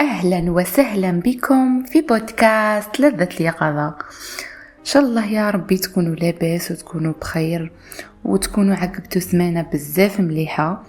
أهلا وسهلا بكم في بودكاست لذة اليقظة. إن شاء الله يا ربي تكونوا لاباس وتكونوا بخير وتكونوا عقبتوا سمانة بزاف مليحة.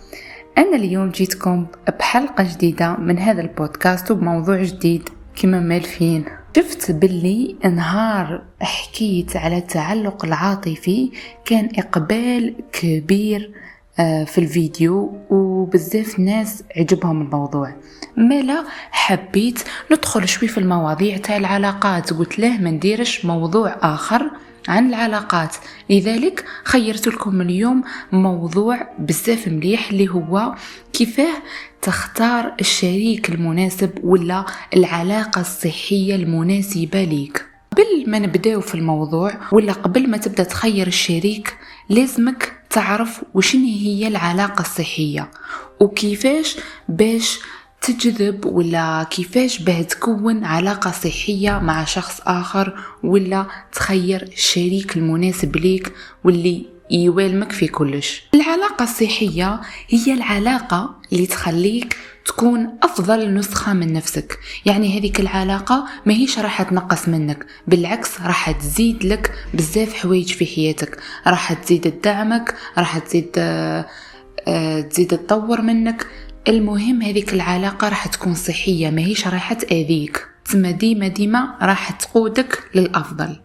أنا اليوم جيتكم بحلقة جديدة من هذا البودكاست وبموضوع جديد كما مالفين. شفت باللي نهار حكيت على التعلق العاطفي كان إقبال كبير آه، في الفيديو وبزاف ناس عجبهم الموضوع. مالا حبيت ندخل شوي في المواضيع تاع العلاقات. قلت له ما نديرش موضوع آخر عن العلاقات. لذلك خيرت لكم اليوم موضوع بزاف مليح اللي هو كيفاه تختار الشريك المناسب ولا العلاقة الصحية المناسبة ليك. قبل ما نبداو في الموضوع ولا قبل ما تبدأ تخير الشريك لازمك تعرف وشنو هي العلاقة الصحية وكيفاش باش تجذب ولا كيفاش باه تكون علاقة صحية مع شخص آخر ولا تخير الشريك المناسب ليك واللي يوالمك في كلش؟ العلاقة الصحية هي العلاقة اللي تخليك تكون أفضل نسخة من نفسك. يعني هذيك العلاقة ما هيش راح تنقص منك بالعكس راح تزيد لك بزاف حوايج في حياتك. راح تزيد تدعمك راح تزيد آه، تزيد تطور منك. المهم هذيك العلاقة راح تكون صحية ما هيش راح تأذيك. تما ديما ديما راح تقودك للأفضل.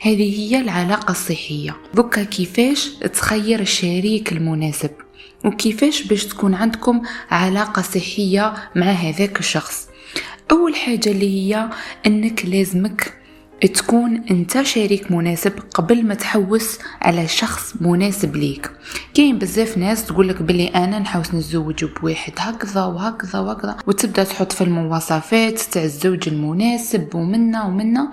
هذه هي العلاقة الصحية. بكا كيفاش تخير الشريك المناسب؟ وكيفاش باش تكون عندكم علاقة صحية مع هذاك الشخص؟ أول حاجة اللي هي أنك لازمك تكون انت شريك مناسب قبل ما تحوس على شخص مناسب ليك. كاين بزاف ناس تقولك بلي أنا نحوس نتزوج بواحد هكذا وهكذا وهكذا وتبدأ تحط في المواصفات تاع الزوج المناسب ومنا ومنا.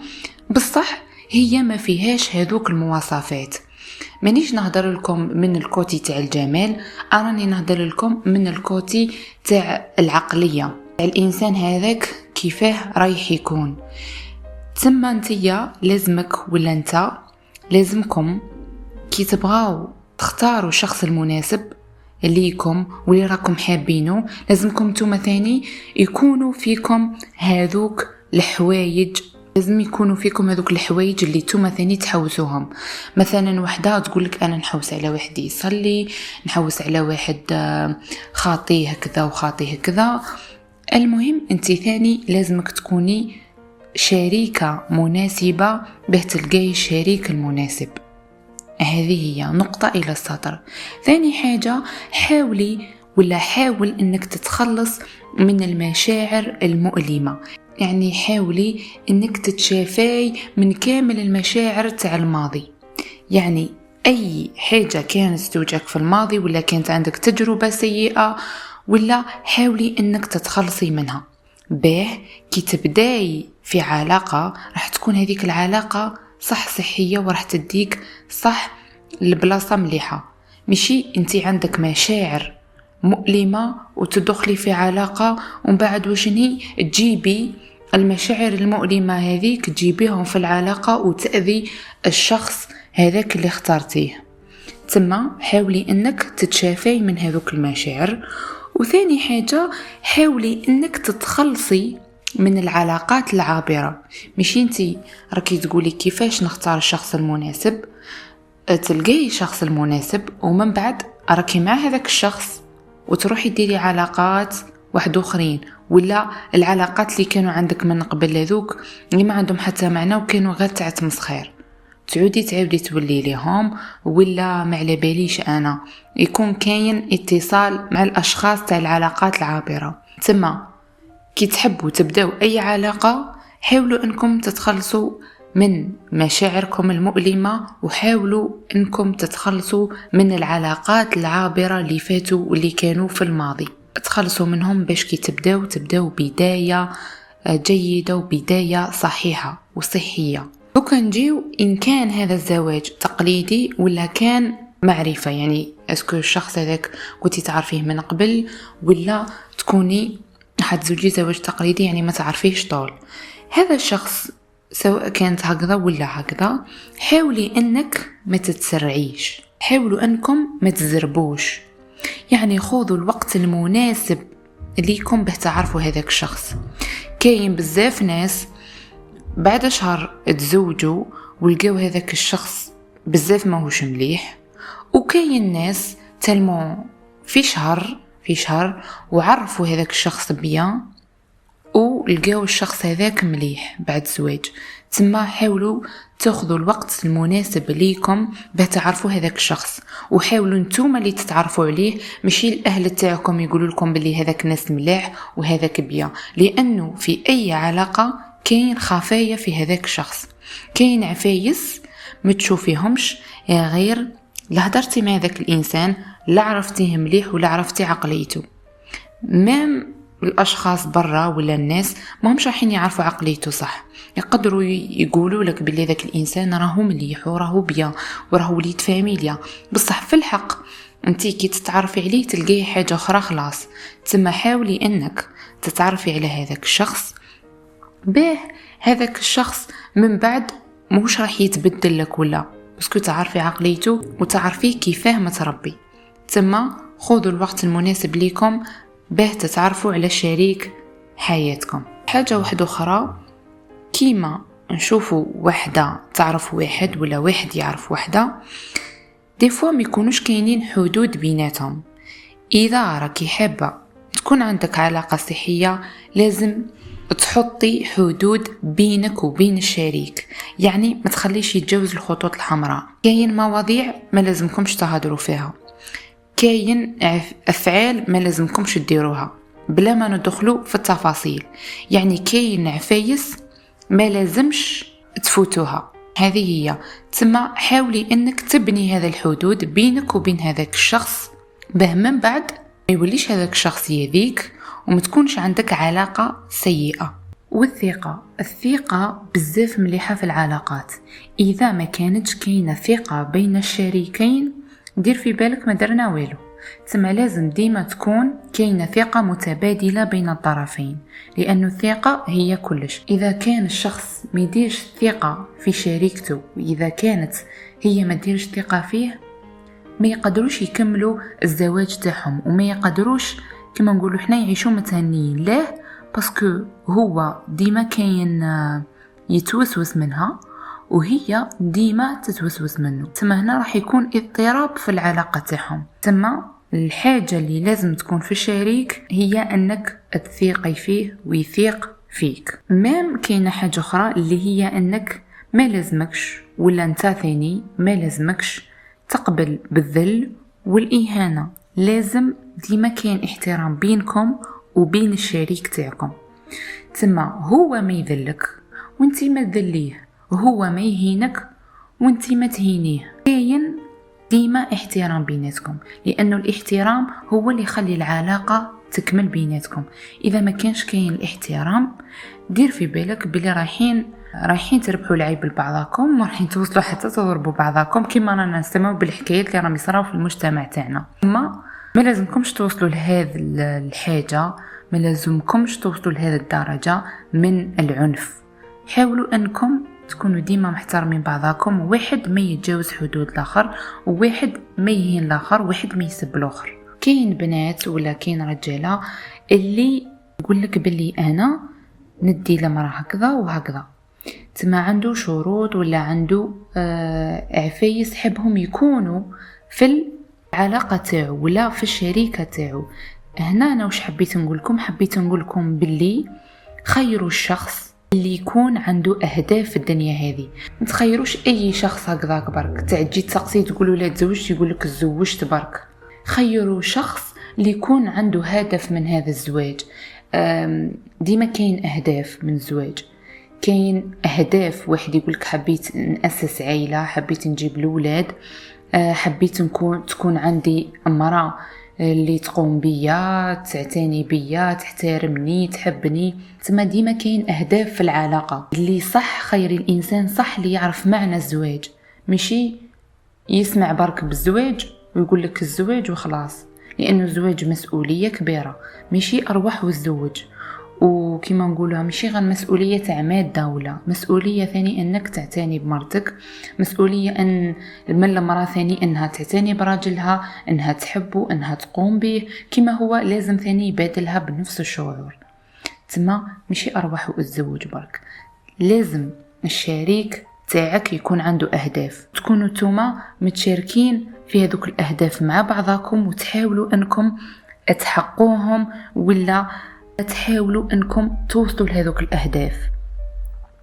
بصح هي ما فيهاش هذوك المواصفات. مانيش نهضر لكم من ال côté تاع الجمال راني نهضر لكم من ال côté تاع العقلية. الإنسان هذاك كيفاه رايح يكون. تما نتيا لازمك ولا انت؟ لازمكم. كي تبغاو تختاروا الشخص المناسب ليكم واللي راكم حابينه لازمكم نتوما ثاني يكونوا فيكم هذوك الحوايج. لازم يكونوا فيكم هذوك الحوايج اللي توما ثاني تحوسوهم. مثلا وحدة تقولك أنا نحوس على واحد يصلي نحوس على واحد آه، خاطيه هكذا وخاطيه هكذا. المهم انت ثاني لازمك تكوني شريكة مناسبة به تلقاي الشريك المناسب. هذه هي نقطة إلى السطر. ثاني حاجة حاولي ولا حاول أنك تتخلص من المشاعر المؤلمة. يعني حاولي أنك تتشافاي من كامل المشاعر تاع الماضي. يعني أي حاجة كانت توجعك في الماضي ولا كانت عندك تجربة سيئة ولا حاولي أنك تتخلصي منها. باه كي تبداي في علاقة راح تكون هذيك العلاقة صح صحية وراح تديك صح البلاصة مليحة. مشي انت عندك مشاعر مؤلمة وتدخلي في علاقة ومن بعد وشني؟ تجيبي المشاعر المؤلمة هذيك تجيبيهم في العلاقة وتأذي الشخص هذاك اللي اخترتيه. تما حاولي انك تتشافي من هذوك المشاعر. وثاني حاجة حاولي انك تتخلصي من العلاقات العابرة. مش انتي؟ راكي تقولي كيفاش نختار الشخص المناسب؟ تلقاي الشخص المناسب ومن بعد راكي مع هذاك الشخص وتروحي ديري علاقات واحد آخرين. ولا العلاقات اللي كانوا عندك من قبل هذوك اللي ما عندهم حتى معنى وكانوا غير تاع تمسخير تعودي تعاودي تولي ليهم ولا ما على باليش أنا. يكون كاين اتصال مع الأشخاص تاع العلاقات العابرة. تما كي تحبوا تبداو أي علاقة حاولوا إنكم تتخلصوا من مشاعركم المؤلمة وحاولوا إنكم تتخلصوا من العلاقات العابرة اللي فاتوا واللي كانوا في الماضي. تخلصوا منهم باش كي تبداو تبداو بداية جيدة وبداية صحيحة وصحية. نجيو إن كان هذا الزواج تقليدي ولا كان معرفة يعني أسكو الشخص هذاك كنتي تعرفيه من قبل ولا تكوني حتزوجي زواج تقليدي يعني ما تعرفيهش طول. هذا الشخص سواء كانت هكذا ولا هكذا حاولي إنك ما تتسرعيش. حاولوا إنكم ما تزربوش. يعني خذوا الوقت المناسب ليكم به تعرفوا هذاك الشخص. كاين بزاف ناس بعد شهر تزوجوا ولقاو هذاك الشخص بزاف ماهوش مليح. وكاين ناس تلمو في شهر في شهر وعرفوا هذاك الشخص بيان ولقاو الشخص هذاك مليح بعد الزواج. تما حاولوا تاخذوا الوقت المناسب ليكم باش تعرفوا هذاك الشخص. وحاولوا نتوما اللي تتعرفوا عليه ماشي الأهل تاعكم يقولوا لكم بلي هذاك ناس ملاح وهذاك بيان. لأنه في أي علاقة كاين خفايا في هذاك الشخص. كاين عفايس ما تشوفيهمش غير لا هدرتي مع ذاك الإنسان لا عرفتيه مليح ولا عرفتي عقليته. مام الأشخاص برا ولا الناس ما همش رايحين يعرفوا عقليته صح. يقدروا يقولوا لك بلي ذاك الإنسان راهو مليح وراهو بيان وراهو وليد فاميليا. بصح في الحق انتي كي تتعرفي عليه تلقيه حاجة أخرى خلاص. تما حاولي أنك تتعرفي على هذاك الشخص. به هذاك الشخص من بعد مش راح يتبدل لك ولا. parce que تعرفي عقليته وتعرفي كيفاه متربي. تما خذوا الوقت المناسب ليكم باه تتعرفوا على شريك حياتكم. حاجة واحدة أخرى كيما نشوفوا وحدة تعرف واحد ولا واحد يعرف وحدة دي فوا ما يكونوش كاينين حدود بيناتهم. إذا راكي حابه تكون عندك علاقة صحية لازم تحطي حدود بينك وبين الشريك. يعني ما تخليش يتجاوز الخطوط الحمراء. كاين مواضيع ما لازمكمش تهضروا فيها. كاين افعال ما لازمكمش ديروها. بلا ما ندخلوا في التفاصيل. يعني كاين عفايس ما لازمش تفوتوها. هذه هي. تما حاولي انك تبني هذا الحدود بينك وبين هذاك الشخص به من بعد ما يوليش هذاك الشخص يذيك وما تكونش عندك علاقة سيئة. والثقة. الثقة بزاف مليحة في العلاقات. إذا ما كانتش كاينة ثقة بين الشريكين دير في بالك ما درنا والو. تما لازم ديما تكون كاينة ثقة متبادلة بين الطرفين لأن الثقة هي كلش. إذا كان الشخص ما يديرش ثقة في شريكته وإذا كانت هي ما ديرش ثقة فيه ما يقدروش يكملوا الزواج تاعهم وما يقدروش كما نقولوا حنا يعيشوا متهنيين. ليه؟ parce que هو ديما كاين آه، يتوسوس منها وهي ديما تتوسوس منه. تما هنا راح يكون اضطراب في العلاقة تاعهم. تما الحاجة اللي لازم تكون في الشريك هي أنك تثيقي فيه ويثيق فيك. مام كاينة حاجة أخرى اللي هي أنك ما لازمكش ولا أنت ثاني ما لازمكش تقبل بالذل والإهانة. لازم ديما كاين احترام بينكم وبين الشريك تاعكم. تما هو ما يذلك وانتي ما تذليه. هو ما يهينك وانتي ما تهينيه. كاين ديما احترام بيناتكم لأنه الاحترام هو اللي يخلي العلاقة تكمل بيناتكم. إذا ما كانش كاين الاحترام دير في بالك بلي رايحين رايحين تربحوا العيب لبعضكم ورايحين توصلوا حتى تضربوا بعضكم كما رانا نسمعوا بالحكايات اللي راهم يصراو في المجتمع تاعنا. ما ما لازمكمش توصلوا لهذه الحاجة ما لازمكمش توصلوا لهذه الدرجة من العنف. حاولوا أنكم تكونوا ديما محترمين بعضاكم واحد ما يتجاوز حدود الآخر وواحد ما يهين الآخر واحد ما يسب الآخر. كاين بنات ولا كاين رجالة اللي يقول لك بلي أنا ندي لمراه هكذا وهكذا. تما عنده شروط ولا عنده آه عفايس حبهم يكونوا في العلاقة تاعو ولا في الشريكة تاعو. هنا أنا وش حبيت نقول لكم؟ حبيت نقول لكم باللي خيروا الشخص اللي يكون عنده أهداف في الدنيا هذه. ما تخيروش أي شخص هكذاك برك تعجي تسقسي تقولوا لا تزوجت يقول لك تزوجت برك. خيروا شخص اللي يكون عنده هدف من هذا الزواج. ديما كاين أهداف من الزواج. كاين أهداف واحد يقولك حبيت نأسس عيلة حبيت نجيب الأولاد أه، حبيت نكون تكون عندي امراه اللي تقوم بيا تعتني بيا تحترمني تحبني. تما ديما كاين أهداف في العلاقة. اللي صح خير الإنسان صح اللي يعرف معنى الزواج. ماشي يسمع برك بالزواج ويقول لك الزواج وخلاص. لأنه الزواج مسؤولية كبيرة. ماشي أروح وتزوج. وكما نقولها ماشي غير مسؤولية تاع مادة ولا مسؤولية ثاني أنك تعتني بمرتك مسؤولية أن من المرأة ثاني أنها تعتني براجلها أنها تحبه أنها تقوم به. كما هو لازم ثاني يبادلها بنفس الشعور. تما ماشي أرواحوا الزوج برك. لازم الشريك تاعك يكون عنده أهداف. تكونوا توما متشاركين في هذوك الأهداف مع بعضكم وتحاولوا أنكم تحقوهم ولا تحاولوا أنكم توصلوا لهذوك الأهداف.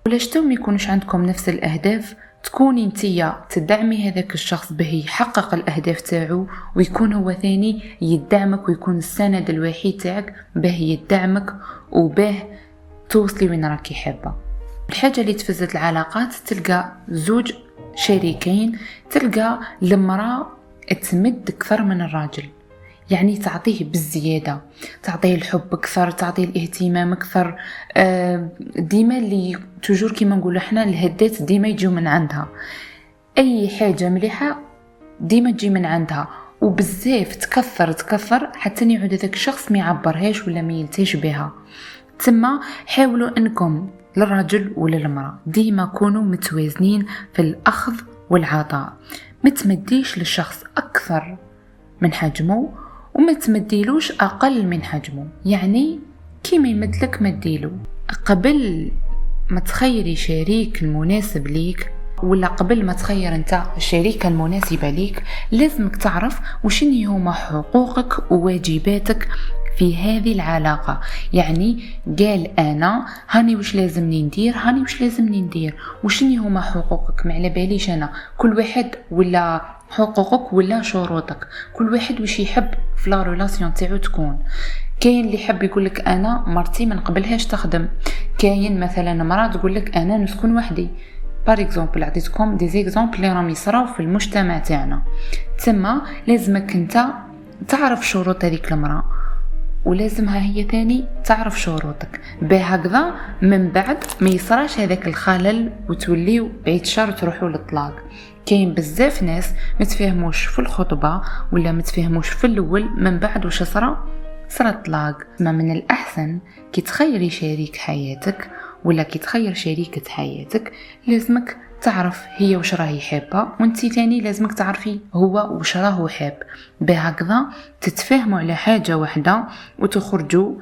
ولا شتو يكونش عندكم نفس الأهداف تكوني انتيا تدعمي هذاك الشخص به يحقق الأهداف تاعو ويكون هو ثاني يدعمك ويكون السند الوحيد تاعك به يدعمك وبه توصلي وين راكي حابة. الحاجة اللي تفزت العلاقات تلقى زوج شريكين تلقى المرأة تمد أكثر من الراجل. يعني تعطيه بالزيادة تعطيه الحب أكثر تعطيه الاهتمام أكثر. آه، ديما اللي تجور كيما نقول إحنا الهدات ديما يجيو من عندها. أي حاجة مليحة ديما تجي من عندها. وبزاف تكثر تكثر حتى يعود هذاك الشخص ما يعبرهاش ولا ما يلتيش بها. تما حاولوا إنكم للرجل ولا المرأة ديما كونوا متوازنين في الأخذ والعطاء. ما تمديش للشخص أكثر من حجمه وما تمديلوش أقل من حجمه. يعني كيما يمدلك مديلو. قبل ما تخيري شريك المناسب ليك ولا قبل ما تخير أنت الشريكة المناسبة ليك لازمك تعرف وشني هما حقوقك وواجباتك في هذه العلاقة. يعني قال أنا هاني وش لازمني ندير؟ هاني وش لازمني ندير؟ وشني هما حقوقك؟ ما على باليش أنا. كل واحد ولا حقوقك ولا شروطك. كل واحد وش يحب في la relation تاعو تكون. كاين اللي يحب يقول لك أنا مرتي ما نقبلهاش تخدم. كاين مثلا مراه تقول لك أنا نسكن وحدي. par exemple عطيتكم des exemples اللي راهم يصراو في المجتمع تاعنا. تما لازمك أنت تعرف شروط هذيك المرأة. ولازمها هي ثاني تعرف شروطك. بهكذا من بعد ما يصراش هذاك الخلل وتوليو بعيد شر تروحوا للطلاق. كاين بزاف ناس متفاهموش في الخطبة ولا متفاهموش في الأول من بعد واش صرا. صرا الطلاق. ما من الأحسن كي تخيري شريك حياتك ولا كي تخير شريكة حياتك لازمك تعرف هي وش راهي حابة وانتي تاني لازمك تعرفي هو وش راهو حاب. بهكذا تتفاهموا على حاجة واحدة وتخرجوا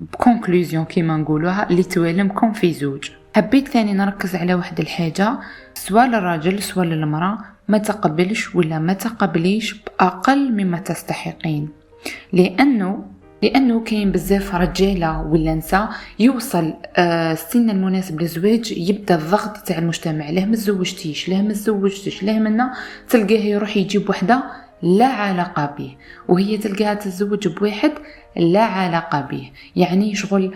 بكونكلوزيون كيما نقولوها اللي توالمكم في زوج. حبيت ثاني نركز على واحد الحاجة. سواء للراجل سواء للمرأة ما تقبلش ولا ما تقبليش بأقل مما تستحقين. لأنه لأنه كاين بزاف رجاله ولا نساء يوصل آه، السن المناسب للزواج يبدأ الضغط تاع المجتمع. ليه ما تزوجتيش ليه ما تزوجتيش ليه منا تلقاه يروح يجيب وحدة لا علاقة به. وهي تلقاها تتزوج بواحد لا علاقة به. يعني شغل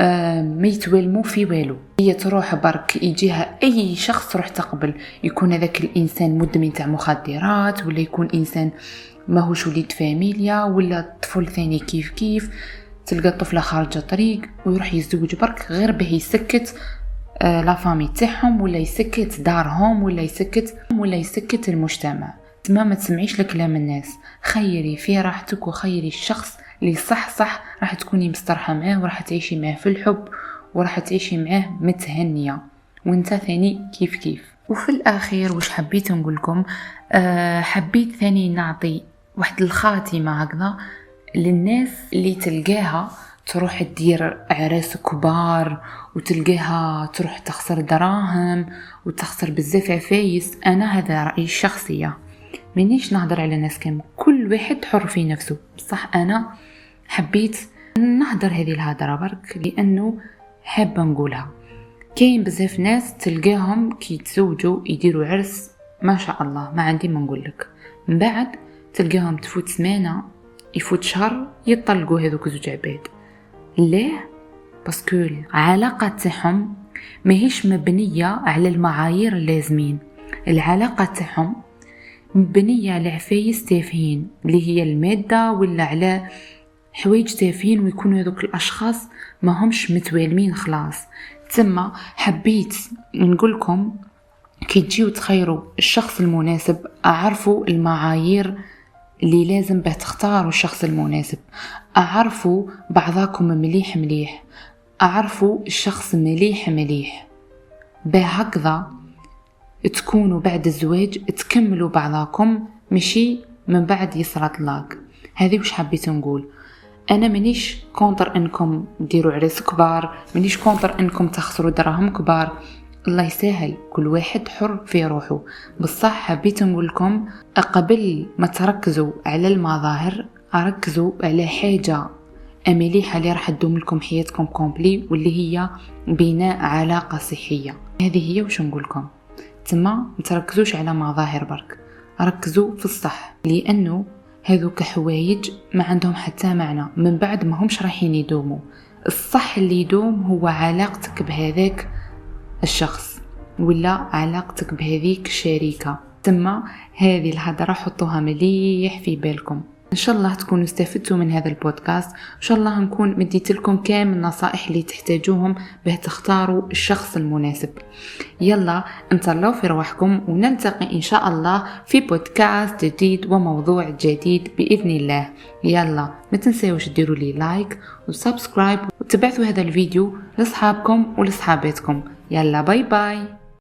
ما يتوالمو في والو. هي تروح برك يجيها أي شخص تروح تقبل. يكون هذاك الإنسان مدمن تاع مخدرات ولا يكون إنسان ماهوش وليد فاميليا ولا طفل ثاني كيف كيف. تلقى الطفلة خارجة طريق ويروح يزوج برك غير به يسكت آه لا فامي تاعهم ولا يسكت دارهم ولا يسكت ولا يسكت المجتمع. تما ما تسمعيش لكلام الناس. خيري في راحتك وخيري الشخص اللي صح صح راح تكوني مسترحة معاه وراح تعيشي معاه في الحب وراح تعيشي معاه متهنية. وانت ثاني كيف كيف؟ وفي الأخير وش حبيت نقولكم أه حبيت ثاني نعطي واحد الخاتمة هكذا للناس اللي تلقاها تروح تدير أعراس كبار وتلقاها تروح تخسر دراهم وتخسر بزاف عفايس. أنا هذا رأيي الشخصية. منيش نهضر على ناس كامل. كل واحد حر في نفسه. بصح أنا حبيت نهضر هذه الهضرة برك لأنه حابة نقولها. كاين بزاف ناس تلقاهم كي يتزوجوا يديروا عرس ما شاء الله ما عندي ما نقولك. من بعد تلقاهم تفوت سمانة يفوت شهر يطلقوا هذوك زوج عباد. ليه؟ باسكو العلاقة تاعهم ماهيش مبنية على المعايير اللازمين. العلاقة تاعهم مبنية على عفايس تافهين اللي هي المادة ولا على حوايج تافهين ويكونوا هذوك الأشخاص ما همش متوالمين خلاص. تما حبيت نقولكم كي تجيو تخيروا الشخص المناسب أعرفوا المعايير اللي لازم به تختاروا الشخص المناسب. أعرفوا بعضاكم مليح مليح أعرفوا الشخص مليح مليح. بهكذا تكونوا بعد الزواج تكملوا بعضاكم مشي من بعد يصرى طلاق. هذه وش حبيت نقول؟ أنا مانيش contre إنكم ديروا عرس كبار مانيش contre إنكم تخسروا دراهم كبار. الله يسهل كل واحد حر في روحه. بصح حبيت نقول لكم قبل ما تركزوا على المظاهر ركزوا على حاجة. مليحة اللي راح تدوم لكم حياتكم كومبلي واللي هي بناء علاقة صحية. هذه هي وش نقول لكم. تما متركزوش على مظاهر برك. ركزوا في الصح لأنه هذوك حوايج ما عندهم حتى معنى. من بعد ما همش رايحين يدوموا. الصح اللي يدوم هو علاقتك بهذاك الشخص ولا علاقتك بهذيك الشريكة. ثم هذه الهضرة حطوها مليح في بالكم. إن شاء الله تكونوا استفدتوا من هذا البودكاست. إن شاء الله نكون مديت لكم كامل النصائح اللي تحتاجوهم به تختاروا الشخص المناسب. يلا تهلاوا في رواحكم ونلتقي إن شاء الله في بودكاست جديد وموضوع جديد بإذن الله. يلا ما تنسيوش ديروا لي like و subscribe وتبعثوا هذا الفيديو لأصحابكم ولصحاباتكم يلا باي باي.